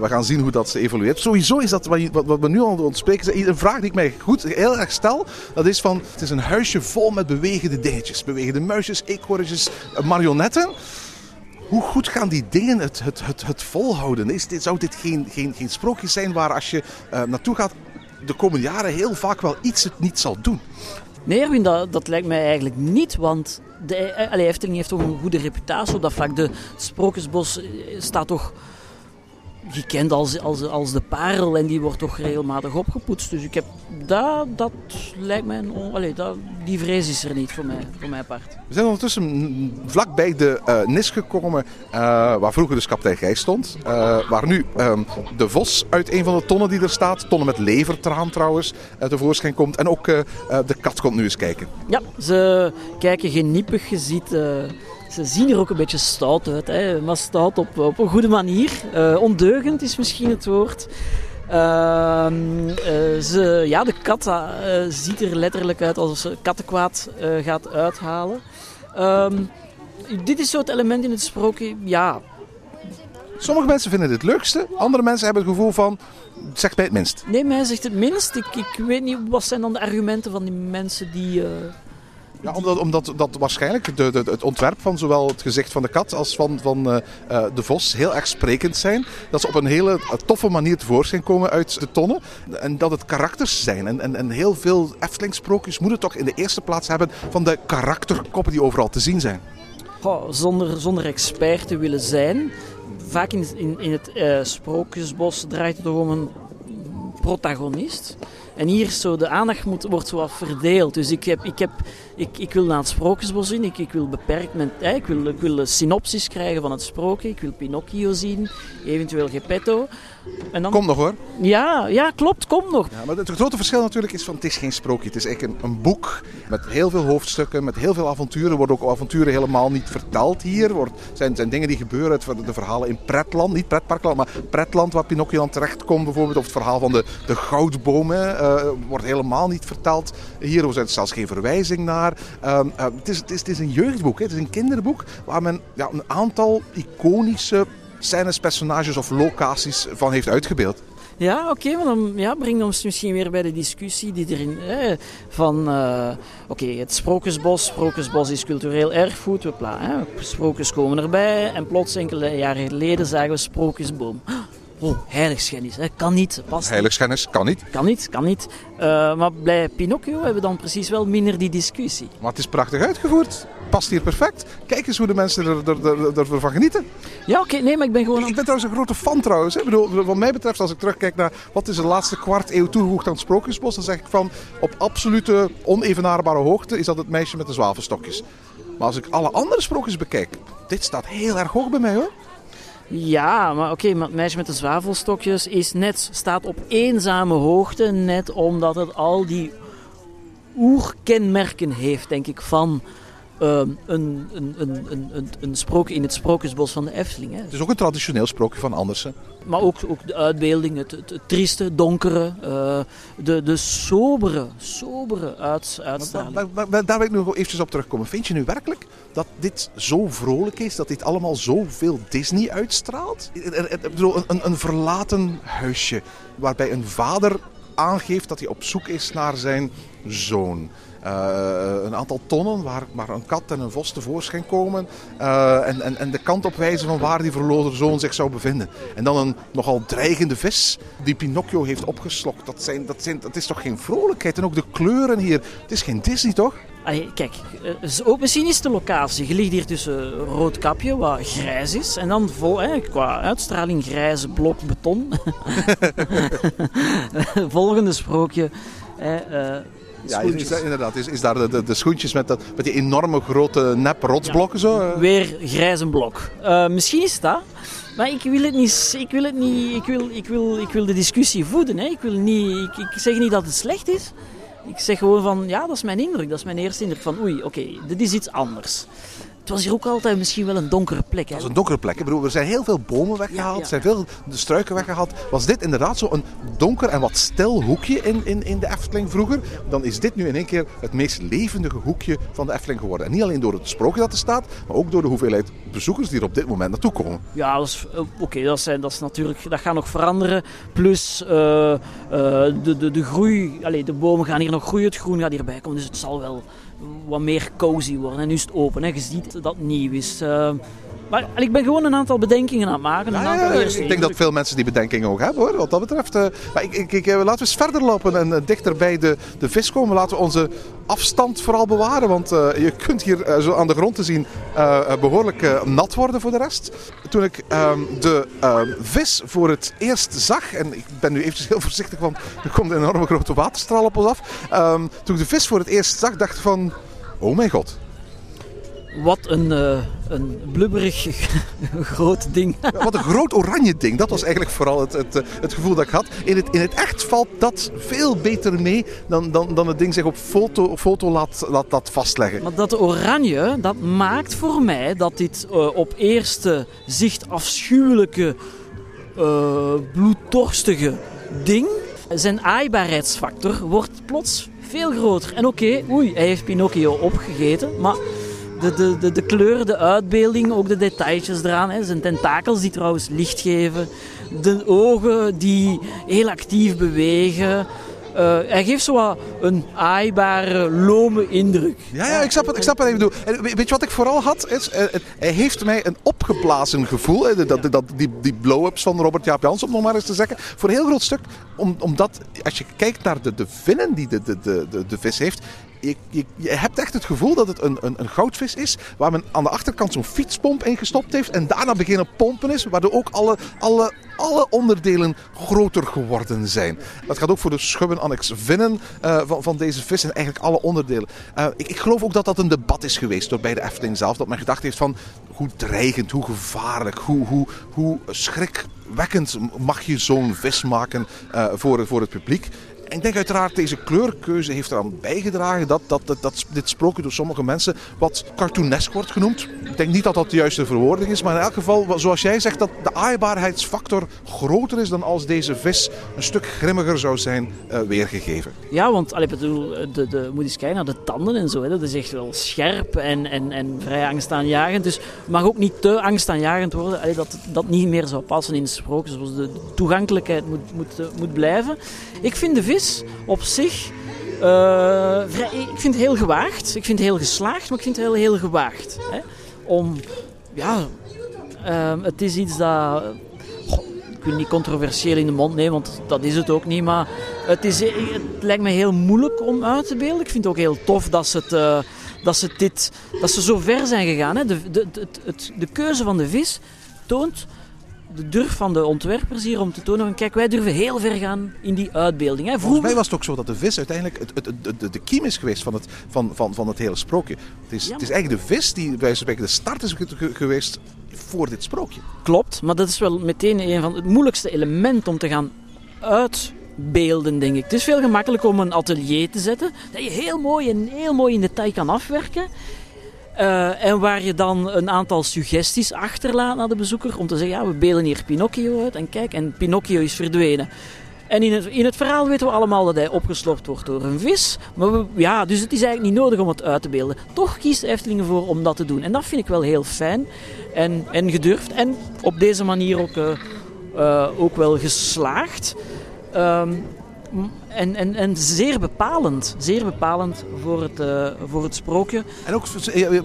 we gaan zien hoe dat evolueert. Sowieso is dat wat, je- wat, wat we nu al ontspreken. Een vraag die ik mij goed, heel erg stel. Dat is van, het is een huisje vol met bewegende dingetjes. Bewegende muisjes, eekhoorntjes, marionetten. Hoe goed gaan die dingen het, het, het, het volhouden? Is dit, zou dit geen, geen, geen sprookje zijn waar als je eh, naartoe gaat de komende jaren heel vaak wel iets het niet zal doen? Nee, Erwin, dat, dat lijkt mij eigenlijk niet, want de eh, allee, Efteling heeft toch een goede reputatie op dat vlak. De Sprookjesbos eh, staat toch gekend als, als, als de parel en die wordt toch regelmatig opgepoetst. Dus ik heb, dat, dat lijkt mij, een allee, dat, die vrees is er niet voor mij, voor mij apart. We zijn ondertussen vlakbij de eh, Nis gekomen, eh, waar vroeger dus kapitein Gijs stond. eh, waar nu ehm, de vos uit een van de tonnen die er staat, tonnen met levertraan trouwens, tevoorschijn komt. En ook de kat komt nu eens kijken. Ja, ze kijken geniepig. Je ziet, ze zien er ook een beetje stout uit. Hè? Maar stout op, op een goede manier. Eh, ondeugend is misschien het woord. Ehm, eh, ze, ja, de kat eh, ziet er letterlijk uit alsof ze kattenkwaad gaat uithalen. Ehm, dit is zo het element in het sprookje. Ja, Sommige mensen vinden het het leukste, andere mensen hebben het gevoel van, zeg mij het minst. nee, mij zegt het minst. Ik, ik weet niet, wat zijn dan de argumenten van die mensen die... Ja, omdat, omdat dat waarschijnlijk de, de, het ontwerp van zowel het gezicht van de kat als van, van eh, eh, de vos heel erg sprekend zijn. Dat ze op een hele eh, toffe manier tevoorschijn komen uit de tonnen. En dat het karakters zijn. En, en, en heel veel Efteling-sprookjes moeten toch in de eerste plaats hebben van de karakterkoppen die overal te zien zijn. Zonder, zonder expert te willen zijn. Vaak in, in, in het eh, Sprookjesbos draait het om een protagonist. En hier is zo, de aandacht moet, wordt zo wat verdeeld. Dus ik, heb, ik, heb, ik, ik wil naar het Sprookjesbos in. Ik, ik wil beperkt met, eh, ik, wil, ik wil een synopsis krijgen van het sprookje. Ik wil Pinocchio zien, eventueel Geppetto. En dan, Kom nog hoor. Ja, ja, klopt, kom nog. Ja, maar het grote verschil natuurlijk is van het is geen sprookje. Het is eigenlijk een, een boek met heel veel hoofdstukken, met heel veel avonturen. Er worden ook avonturen helemaal niet verteld hier. Er zijn, zijn dingen die gebeuren uit de verhalen in pretland. Niet pretparkland, maar pretland waar Pinocchio dan terechtkomt bijvoorbeeld. Of het verhaal van de, de goudbomen eh, wordt helemaal niet verteld. Hier zijn zelfs geen verwijzing naar. Ehm, eh, het, is, het, is, het is een jeugdboek, hè. het is een kinderboek waar men ja, een aantal iconische scènes, personages of locaties van heeft uitgebeeld. Ja, oké, maar dan ja, brengt ons misschien weer bij de discussie die erin eh, van oké, het Sprookjesbos. Sprookjesbos is cultureel erfgoed. Sprookjes komen erbij en plots enkele jaren geleden zagen we Sprookjesboom. Oh, heiligschennis, hè, kan niet, past Heiligschennis kan niet, Kan niet, kan niet. Eh, maar bij Pinocchio hebben we dan precies wel minder die discussie. maar het is prachtig uitgevoerd. Past hier perfect. Kijk eens hoe de mensen er, er, er, er- ervan genieten. Ja, oké, nee, maar ik ben gewoon... Ik ben trouwens een grote fan trouwens. hè. Ik bedoel, wat mij betreft, als ik terugkijk naar wat is de laatste kwart eeuw toegevoegd aan het Sprookjesbos, dan zeg ik van op absolute onevenaarbare hoogte is dat het meisje met de zwavelstokjes. Maar als ik alle andere sprookjes bekijk, dit staat heel erg hoog bij mij hoor. Ja, maar oké, maar het meisje met de zwavelstokjes is net, staat op eenzame hoogte, net omdat het al die oerkenmerken heeft, denk ik, van ehm, een, een, een, een, een, sprookje in het Sprookjesbos van de Efteling. Hè. Het is ook een traditioneel sprookje van Andersen. Maar ook, ook de uitbeelding, het, het, het trieste, donkere, eh, de, de sobere, sobere uit, uitstraling. Maar, maar- maar daar wil ik nog eventjes op terugkomen. Vind je nu werkelijk dat dit zo vrolijk is, dat dit allemaal zoveel Disney uitstraalt? Ik bedoel, een, een, een verlaten huisje waarbij een vader aangeeft dat hij op zoek is naar zijn zoon. Eh, een aantal tonnen waar, waar een kat en een vos tevoorschijn komen. eh, en, en, en de kant op wijzen van waar die verloren zoon zich zou bevinden. En dan een nogal dreigende vis die Pinocchio heeft opgeslokt. Dat, zijn, dat, zijn, dat is toch geen vrolijkheid? En ook de kleuren hier. Het is geen Disney toch? Allee, kijk, eh, ook, misschien is de locatie. Je ligt hier tussen Roodkapje, wat grijs is. En dan vol, hè, qua uitstraling grijze blok beton. Volgende sprookje. Hè, eh, Ja, is, inderdaad. Is, is daar de, de, de schoentjes met, dat, met die enorme grote nep rotsblokken zo? eh? Weer grijze blok. Eh, misschien is dat. Maar ik wil het niet. Ik wil, het niet, ik wil, ik wil, ik wil de discussie voeden. Hè. Ik, wil niet, ik, ik zeg niet dat het slecht is. Ik zeg gewoon van, ja, dat is mijn indruk. Dat is mijn eerste indruk van, oei, oké, dit is iets anders. Het was hier ook altijd misschien wel een donkere plek. Hè. Dat is een donkere plek. Ik bedoel, er zijn heel veel bomen weggehaald, Ja, ja. er zijn veel de struiken weggehaald. Was dit inderdaad zo een donker en wat stil hoekje in, in, in de Efteling vroeger, dan is dit nu in één keer het meest levendige hoekje van de Efteling geworden. En niet alleen door het sprookje dat er staat, maar ook door de hoeveelheid bezoekers die er op dit moment naartoe komen. Ja, dat is, eh, oké, dat, zijn- dat is natuurlijk, dat gaat nog veranderen. Plus eh, eh, de, de, de groei, allee, de bomen gaan hier nog groeien, het groen gaat hierbij komen. Dus het zal wel wat meer cozy worden. En nu is het open, hè. je ziet dat het nieuw is. Maar ik ben gewoon een aantal bedenkingen aan het maken. Een Ja, aantal ja, eerste ik denk dat veel mensen die bedenkingen ook hebben hoor, wat dat betreft. eh. maar ik, ik, ik, eh, laten we eens verder lopen en eh, dichter bij de, de vis komen. Laten we onze afstand vooral bewaren, want je kunt hier zo aan de grond te zien eh, eh, behoorlijk eh, nat worden voor de rest. Toen ik ehm, de ehm, vis voor het eerst zag, en ik ben nu eventjes heel voorzichtig, want er komt een enorme grote waterstraal op ons af. Ehm, toen ik de vis voor het eerst zag, dacht ik van, oh mijn god. Wat een, eh, een blubberig groot ding. Ja, Wat een groot oranje ding. Dat was eigenlijk vooral het, het, eh, het gevoel dat ik had. In het, in het echt valt dat veel beter mee dan, dan, dan het ding zich op foto, foto laat, laat, laat vastleggen. Maar dat oranje, dat maakt voor mij dat dit eh, op eerste zicht afschuwelijke, eh, bloeddorstige ding, zijn aaibaarheidsfactor wordt plots veel groter. En oké, oei, hij heeft Pinocchio opgegeten, maar de, de, de, de kleur, de uitbeelding, ook de detailtjes eraan, hè, zijn tentakels die trouwens licht geven, de ogen die heel actief bewegen. Eh, hij geeft zo wat een aaibare, lome indruk. Ja, ja, ik snap het, ik snap je bedoelt. En weet je wat ik vooral had? Is, eh, hij heeft mij een opgeblazen gevoel. Dat, dat, die, die blow-ups van Robert Jaap Jans, om nog maar eens te zeggen. Voor een heel groot stuk. Om, omdat, als je kijkt naar de, de vinnen die de, de, de, de vis heeft... Je, hebt echt het gevoel dat het een, een, een goudvis is, waar men aan de achterkant zo'n fietspomp in gestopt heeft en daarna beginnen pompen is, waardoor ook alle, alle, alle onderdelen groter geworden zijn. Dat gaat ook voor de schubben annex vinnen eh, van, van deze vis en eigenlijk alle onderdelen. Eh, ik, ik geloof ook dat dat een debat is geweest door bij de Efteling zelf, dat men gedacht heeft van hoe dreigend, hoe gevaarlijk, hoe, hoe, hoe schrikwekkend mag je zo'n vis maken eh, voor, voor het publiek. Ik denk uiteraard, deze kleurkeuze heeft eraan bijgedragen dat, dat, dat, dat dit sprookje door sommige mensen wat cartoonesk wordt genoemd. Ik denk niet dat dat de juiste verwoording is, maar in elk geval, zoals jij zegt, dat de aaibaarheidsfactor groter is dan als deze vis een stuk grimmiger zou zijn eh, weergegeven. Ja, want allee, bedoel, de, de, moet eens kijken naar de tanden en zo. Hè. Dat is echt wel scherp en, en, en vrij angstaanjagend. Dus het mag ook niet te angstaanjagend worden. Allee, dat dat niet meer zou passen in sprookjes. Dus de toegankelijkheid moet, moet, eh, moet blijven. Ik vind de op zich... eh, vrij, ik vind het heel gewaagd. Ik vind het heel geslaagd, maar ik vind het heel, heel gewaagd. Hè. Om... Ja... ehm, het is iets dat... Ik wil niet controversieel in de mond nemen, want dat is het ook niet. Maar het, is, het lijkt me heel moeilijk om uit te beelden. Ik vind het ook heel tof dat ze, het, eh, dat ze, dit, dat ze zo ver zijn gegaan. Hè. De, de, de keuze van de vis toont de durf van de ontwerpers hier om te tonen kijk, wij durven heel ver gaan in die uitbeelding. Hè. Volgens Vroeger, mij was het ook zo dat de vis uiteindelijk het, het, het, de, de kiem is geweest van het, van, van, van het hele sprookje. Het is, Ja, het is eigenlijk de vis die bij spreken de start is ge- ge- geweest voor dit sprookje. Klopt, maar dat is wel meteen een van het moeilijkste element om te gaan uitbeelden, denk ik. Het is veel gemakkelijker om een atelier te zetten, dat je heel mooi en heel mooi in detail kan afwerken. Eh, en waar je dan een aantal suggesties achterlaat naar de bezoeker om te zeggen, ja, we beelden hier Pinocchio uit en kijk, en Pinocchio is verdwenen. En in het, in het verhaal weten we allemaal dat hij opgeslokt wordt door een vis. Maar ja, dus het is eigenlijk niet nodig om het uit te beelden. Toch kiest Efteling ervoor om dat te doen. En dat vind ik wel heel fijn en, en gedurfd. En op deze manier ook, eh, eh, ook wel geslaagd. Ehm, en, en, en zeer bepalend. Zeer bepalend voor het, eh, voor het sprookje. En ook,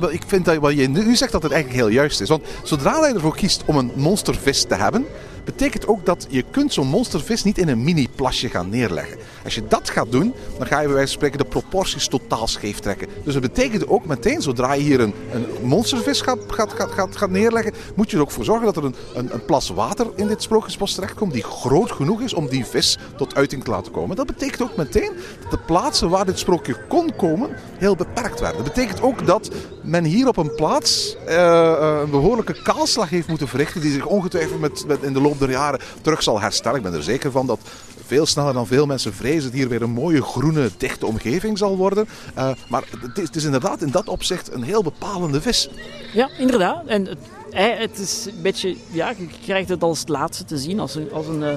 ik vind dat wat je nu zegt dat het eigenlijk heel juist is. Want zodra hij ervoor kiest om een monstervis te hebben, betekent ook dat je kunt zo'n monstervis niet in een mini-plasje gaan neerleggen. Als je dat gaat doen, dan ga je bij wijze van spreken de proporties totaal scheef trekken. Dus dat betekent ook meteen, zodra je hier een, een monstervis gaat, gaat, gaat, gaat, neerleggen, moet je er ook voor zorgen dat er een, een, een plas water in dit sprookjesbos terechtkomt die groot genoeg is om die vis tot uiting te laten komen. Dat betekent ook meteen dat de plaatsen waar dit sprookje kon komen heel beperkt werden. Dat betekent ook dat men hier op een plaats eh, eh, een behoorlijke kaalslag heeft moeten verrichten die zich ongetwijfeld met, met in de loop der jaren terug zal herstellen. Ik ben er zeker van dat veel sneller dan veel mensen vrezen hier weer een mooie groene, dichte omgeving zal worden. Eh, maar het is, het is inderdaad in dat opzicht een heel bepalende vis. Ja, inderdaad. En het, het is een beetje, ja, je krijgt het als het laatste te zien, als een, als een, eh,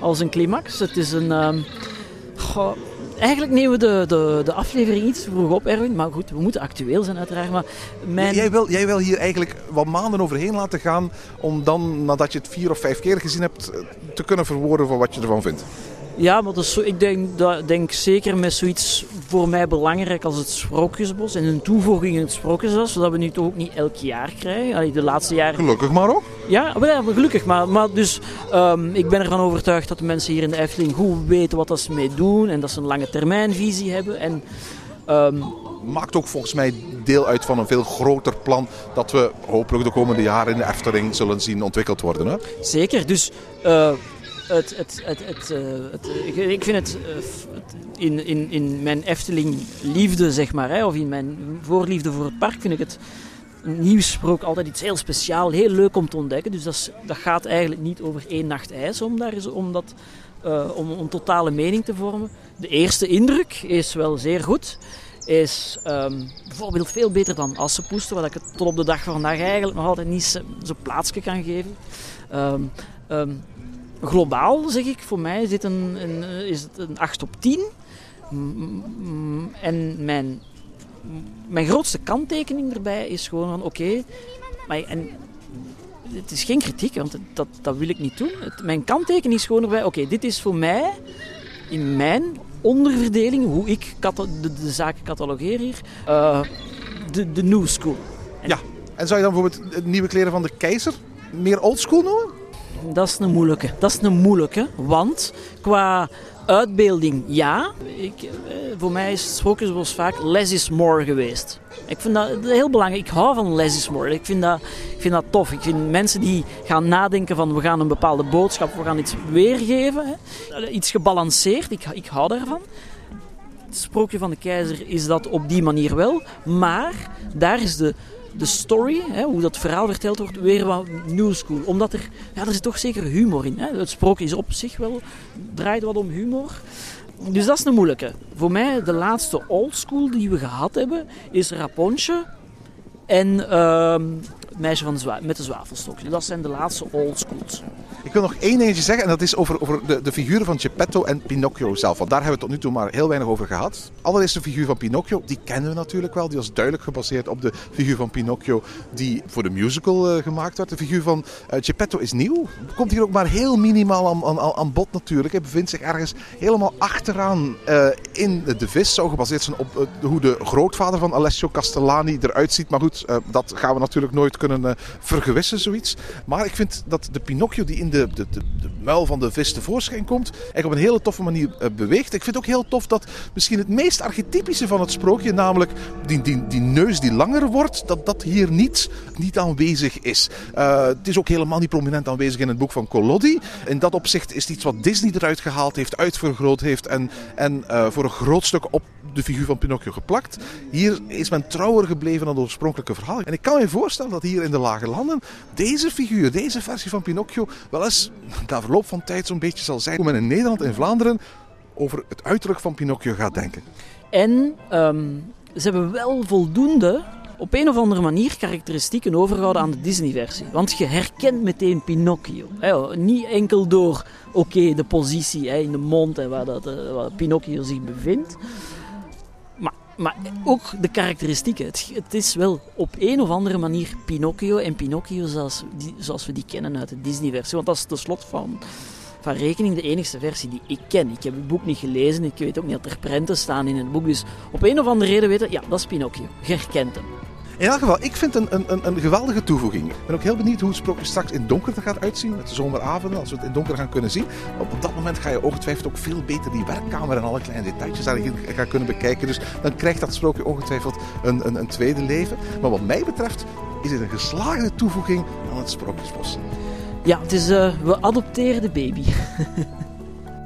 als een climax. Het is een. ehm, goh, eigenlijk nemen we de, de, de aflevering iets vroeg op, Erwin. Maar goed, we moeten actueel zijn, uiteraard. Maar Jij, wil, jij wil hier eigenlijk wat maanden overheen laten gaan om dan, nadat je het vier of vijf keer gezien hebt, eh, te kunnen verwoorden van wat je ervan vindt. Ja, maar zo, ik denk, dat, denk zeker met zoiets voor mij belangrijk als het Sprookjesbos en een toevoeging in het Sprookjesbos, zodat we nu toch ook niet elk jaar krijgen. Allee, de laatste jaren Gelukkig maar ook. Ja, maar ja, gelukkig. Maar, maar dus, ehm, ik ben ervan overtuigd dat de mensen hier in de Efteling goed weten wat dat ze mee doen. En dat ze een lange termijnvisie hebben. En ehm, Maakt ook volgens mij deel uit van een veel groter plan dat we hopelijk de komende jaren in de Efteling zullen zien ontwikkeld worden. Hè? zeker. Dus eh, het, het, het, het, eh, eh, ik- vind het, eh, het in, in, in mijn Efteling liefde, zeg maar, hè, of in mijn voorliefde voor het park, vind ik het nieuw sprook altijd iets heel speciaal, heel leuk om te ontdekken. Dus dat, is, dat gaat eigenlijk niet over één nacht ijs om, daar eens, om, dat, om een totale mening te vormen. De eerste indruk is wel zeer goed. Is ehm, bijvoorbeeld veel beter dan Assepoester, waar ik tot op de dag van vandaag eigenlijk nog altijd niet zo- zo'n plaatsje kan geven. Ehm, globaal zeg ik, voor mij is, dit een, een, eh, is het een 8 op 10. Mm, mm, En mijn, mijn grootste kanttekening erbij is gewoon van oké, maar en het is geen kritiek, want dat, dat wil ik niet doen. Mijn kanttekening is gewoon erbij, oké, dit is voor mij in mijn onderverdeling, hoe ik de, de zaken catalogeer hier, eh, de, de new school. Ja. En zou je dan bijvoorbeeld de nieuwe kleren van de keizer meer oldschool noemen? Dat is een moeilijke. Dat is een moeilijke, want qua uitbeelding ja. Ik, eh, voor mij is Sprookjesbos vaak less is more geweest. Ik vind dat heel belangrijk. Ik hou van less is more. Ik vind dat, ik vind dat tof. Ik vind mensen die gaan nadenken van we gaan een bepaalde boodschap, we gaan iets weergeven. Hè. Iets gebalanceerd. Ik, ik hou daarvan. Het sprookje van de keizer is dat op die manier wel. Maar daar is de, de story, hè, hoe dat verhaal verteld wordt, weer wat new school. Omdat er, ja, er zit toch zeker humor in. Hè. Het sprookje is op zich wel, draait wat om humor. dus dat is een moeilijke. Voor mij, de laatste oldschool die we gehad hebben, is Rapunzel en ehm, Meisje van de met de zwavelstokje. Dat zijn de laatste oldschools. Ik wil nog één dingetje zeggen en dat is over, over de, de figuren van Geppetto en Pinocchio zelf. Want daar hebben we tot nu toe maar heel weinig over gehad. Allereerst de figuur van Pinocchio, die kennen we natuurlijk wel. Die was duidelijk gebaseerd op de figuur van Pinocchio die voor de musical eh, gemaakt werd. De figuur van eh, Geppetto is nieuw. Komt hier ook maar heel minimaal aan, aan, aan bod natuurlijk. Hij bevindt zich ergens helemaal achteraan eh, in de vis. Zou gebaseerd zijn op hoe de grootvader van Alessio Castellani eruit ziet. Maar goed, dat gaan we natuurlijk nooit kunnen vergewissen, zoiets. Maar ik vind dat de Pinocchio die in de, de, de, de muil van de vis tevoorschijn komt, eigenlijk op een hele toffe manier eh, beweegt. Ik vind ook heel tof dat misschien het meest archetypische van het sprookje, namelijk die, die, die neus die langer wordt, dat dat hier niet, niet aanwezig is. Eh, het is ook helemaal niet prominent aanwezig in het boek van Collodi. In dat opzicht is het iets wat Disney eruit gehaald heeft, uitvergroot heeft en, en eh, voor een groot stuk op de figuur van Pinocchio geplakt. Hier is men trouwer gebleven aan het oorspronkelijke verhaal. En ik kan me voorstellen dat hier in de lage landen deze figuur, deze versie van Pinocchio, wel na verloop van tijd zo'n beetje zal zijn hoe men in Nederland en Vlaanderen over het uiterlijk van Pinocchio gaat denken. En ehm, ze hebben wel voldoende, op een of andere manier, karakteristieken overgehouden aan de Disney-versie. Want je herkent meteen Pinocchio. Niet enkel door, oké, de positie in de mond en waar, dat, eh, waar Pinocchio zich bevindt. Maar, ook de karakteristieken. Het, is wel op een of andere manier Pinocchio. En Pinocchio zoals, die, zoals we die kennen uit de Disney-versie. Want dat is de slot van, van rekening de enigste versie die ik ken. Ik heb het boek niet gelezen. Ik weet ook niet dat er prenten staan in het boek. Dus op een of andere reden weten, ja, dat is Pinocchio. Je herkent hem. In elk geval, ik vind een, een, een geweldige toevoeging. Ik ben ook heel benieuwd hoe het sprookje straks in donker er gaat uitzien. Met de zomeravonden, als we het in donker gaan kunnen zien. Op, dat moment ga je ongetwijfeld ook veel beter die werkkamer en alle kleine detailtjes daarin gaan kunnen bekijken. Dus dan krijgt dat sprookje ongetwijfeld een, een, een tweede leven. Maar wat mij betreft is het een geslaagde toevoeging aan het Sprookjesbos. Ja, het is, eh, we adopteren de baby.